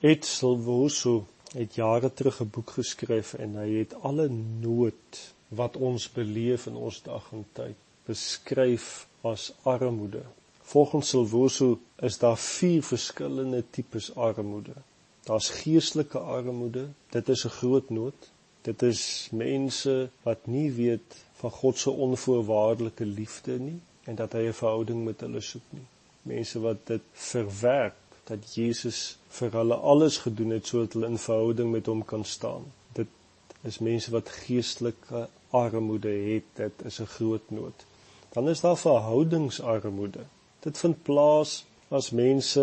Ed Silvoso het jare terug 'n boek geskryf en hy het alle nood wat ons beleef in ons dag en tyd beskryf as armoede. Volgens Silvoso is daar vier verskillende tipes armoede. Daar's geestelike armoede, dit is 'n groot nood. Dit is mense wat nie weet van God se onvoorwaardelike liefde nie en dat hy 'n verhouding met hulle soek nie. Mense wat dit verwerp dat Jesus vir hulle alles gedoen het sodat hulle in verhouding met hom kan staan. Dit is mense wat geestelike armoede het, dit is 'n groot nood. Dan is daar verhoudingsarmoede. Dit vind plaas as mense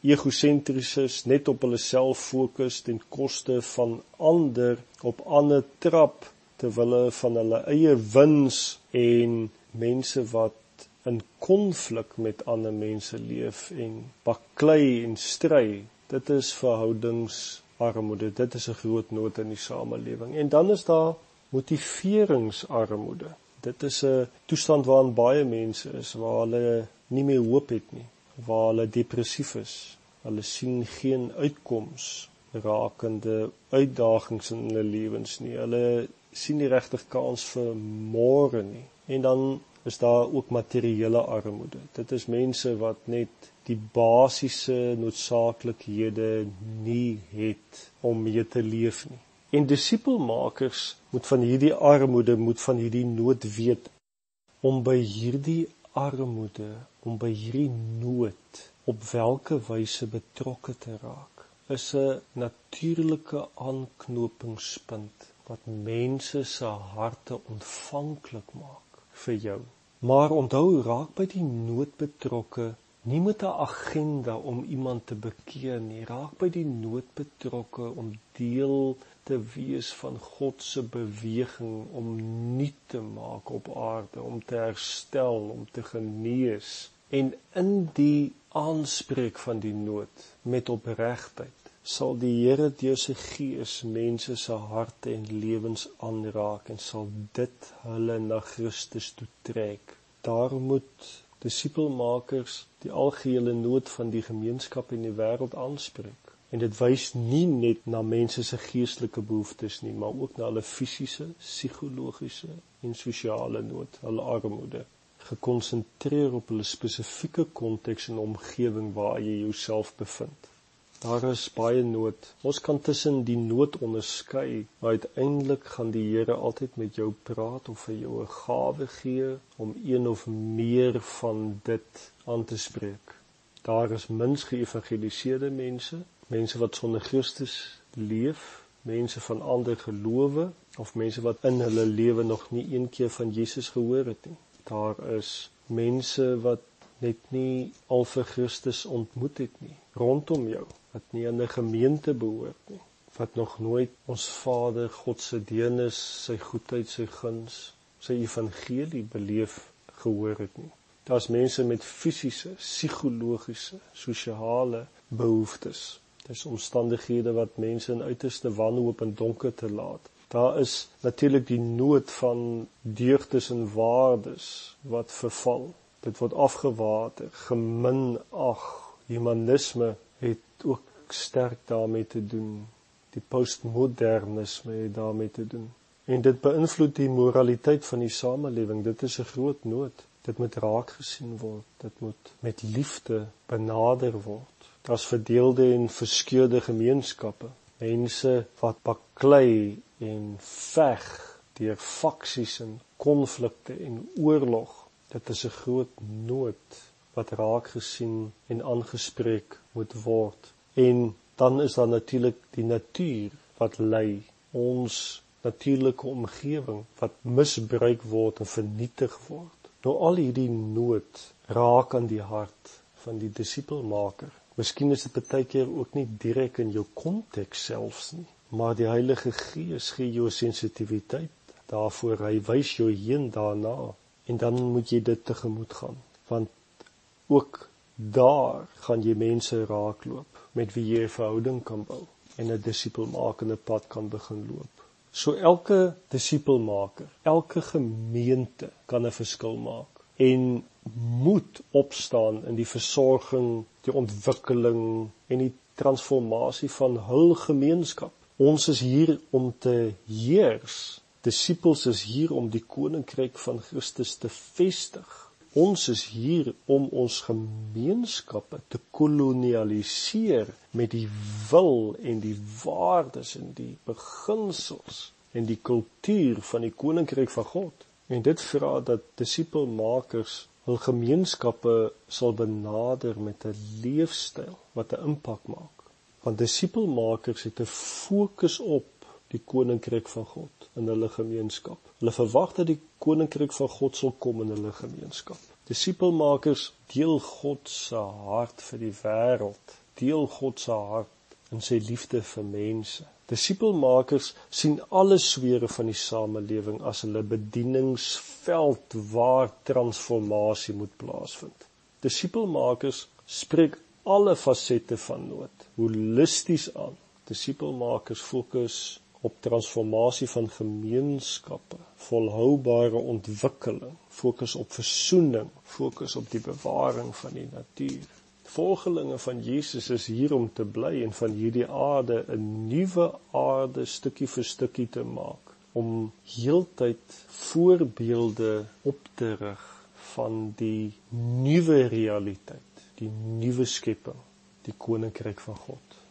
egosentries is, net op hulle self fokus ten koste van ander, op ander trap terwyl hulle van hulle eie wins en mense wat in konflik met ander mense leef en baklei en stry. Dit is verhoudingsarmoede. Dit is 'n groot nood in die samelewing. En dan is daar motiveringsarmoede. Dit is 'n toestand waarin baie mense is waar hulle nie meer hoop het nie, waar hulle depressief is. Hulle sien geen uitkoms rakende uitdagings in hulle lewens nie. Hulle sien nie regtig kans vir môre nie. En dan is daar ook materiële armoede. Dit is mense wat net die basiese noodsaaklikhede nie het om mee te leef nie. En disipelmakers moet van hierdie armoede, moet van hierdie nood weet om by hierdie armoede, om by hierdie nood op watter wyse betrokke te raak. Is 'n natuurlike aanknopingspunt wat mense se harte ontvanklik maak vir jou. Maar onthou, raak by die nood betrokke, nie met 'n agenda om iemand te bekeer nie. Raak by die nood betrokke om deel te wees van God se beweging om nuut te maak op aarde, om te herstel, om te genees en in die aanspreek van die nood met opregtheid sal die Here deur sy gees mense se harte en lewens aanraak en sal dit hulle na Christus toe trek. Daarom moet disipelmakers die algehele nood van die gemeenskap en die wêreld aanspreek. En dit wys nie net na mense se geestelike behoeftes nie, maar ook na hulle fisiese, psigologiese en sosiale nood, hulle armoede gekonsentreer op hulle spesifieke konteks en omgewing waar jy jouself bevind. Daar is baie nood. Ons kan tussen die nood onderskei, maar uiteindelik gaan die Here altyd met jou praat of vir jou 'n gawe gee om een of meer van dit aan te spreek. Daar is mins geëvangeliseerde mense, mense wat sonder Christus leef, mense van ander gelowe of mense wat in hulle lewe nog nie een keer van Jesus gehoor het nie. Daar is mense wat net nie al vir Christus ontmoet het nie rondom jou wat nie aan 'n gemeente behoort nie, wat nog nooit ons Vader God se deernis, sy goedheid, sy guns, sy evangelie beleef gehoor het nie. Daar's mense met fisiese, psigologiese, sosiale behoeftes. Dis omstandighede wat mense in uiterste wanhoop en donker te laat. Daar is natuurlik die nood van deugdes en waardes wat verval. Dit word afgewater, geminag. Humanisme het ook sterk daarmee te doen. Die postmodernisme het daarmee te doen. En dit beïnvloed die moraliteit van die samelewing. Dit is 'n groot nood. Dit moet raak gesien word. Dit moet met liefde benader word. Daar's verdeelde en verskeurde gemeenskappe. Mense wat baklei en veg deur faksies en konflikte en oorlog. Dit is 'n groot nood wat raak gesien en aangespreek moet word. En dan is daar natuurlik die natuur wat lei ons natuurlike omgewing wat misbruik word en vernietig word. Nou al hierdie nood raak aan die hart van die disipelmaker. Miskien is dit baie keer ook nie direk in jou konteks selfs nie, maar die Heilige Gees gee jou sensitiwiteit daarvoor. Hy wys jou heen daarna en dan moet jy dit tegemoet gaan want ook daar gaan jy mense raakloop met wie jy 'n verhouding kan bou en 'n disipelmakende pad kan begin loop. So elke disipelmaker, elke gemeente kan 'n verskil maak en moet opstaan in die versorging, die ontwikkeling en die transformasie van hul gemeenskap. Ons is hier om te heers. Disippels is hier om die koninkryk van Christus te vestig. Ons is hier om ons gemeenskappe te kolonialiseer met die wil en die waardes en die beginsels en die kultuur van die koninkryk van God. En dit vra dat disipelmakers hul gemeenskappe sal benader met 'n leefstyl wat 'n impak maak. Want disipelmakers het 'n fokus op die koninkryk van God in hulle gemeenskap. Hulle verwag dat die koninkryk van God sal kom in hulle gemeenskap. Disipelmakers deel God se hart vir die wêreld, deel God se hart in sy liefde vir mense. Disipelmakers sien alle swere van die samelewing as hulle bedieningsveld waar transformasie moet plaasvind. Disipelmakers spreek alle fasette van nood holisties aan. Disipelmakers fokus op transformasie van gemeenskappe, volhoubare ontwikkeling, fokus op versoening, fokus op die bewaring van die natuur volgelinge van Jesus is hier om te bly en van hierdie aarde 'n nuwe aarde stukkie vir stukkie te maak om heeltyd voorbeelde op te rig van die nuwe realiteit, die nuwe skepping, die koninkryk van God.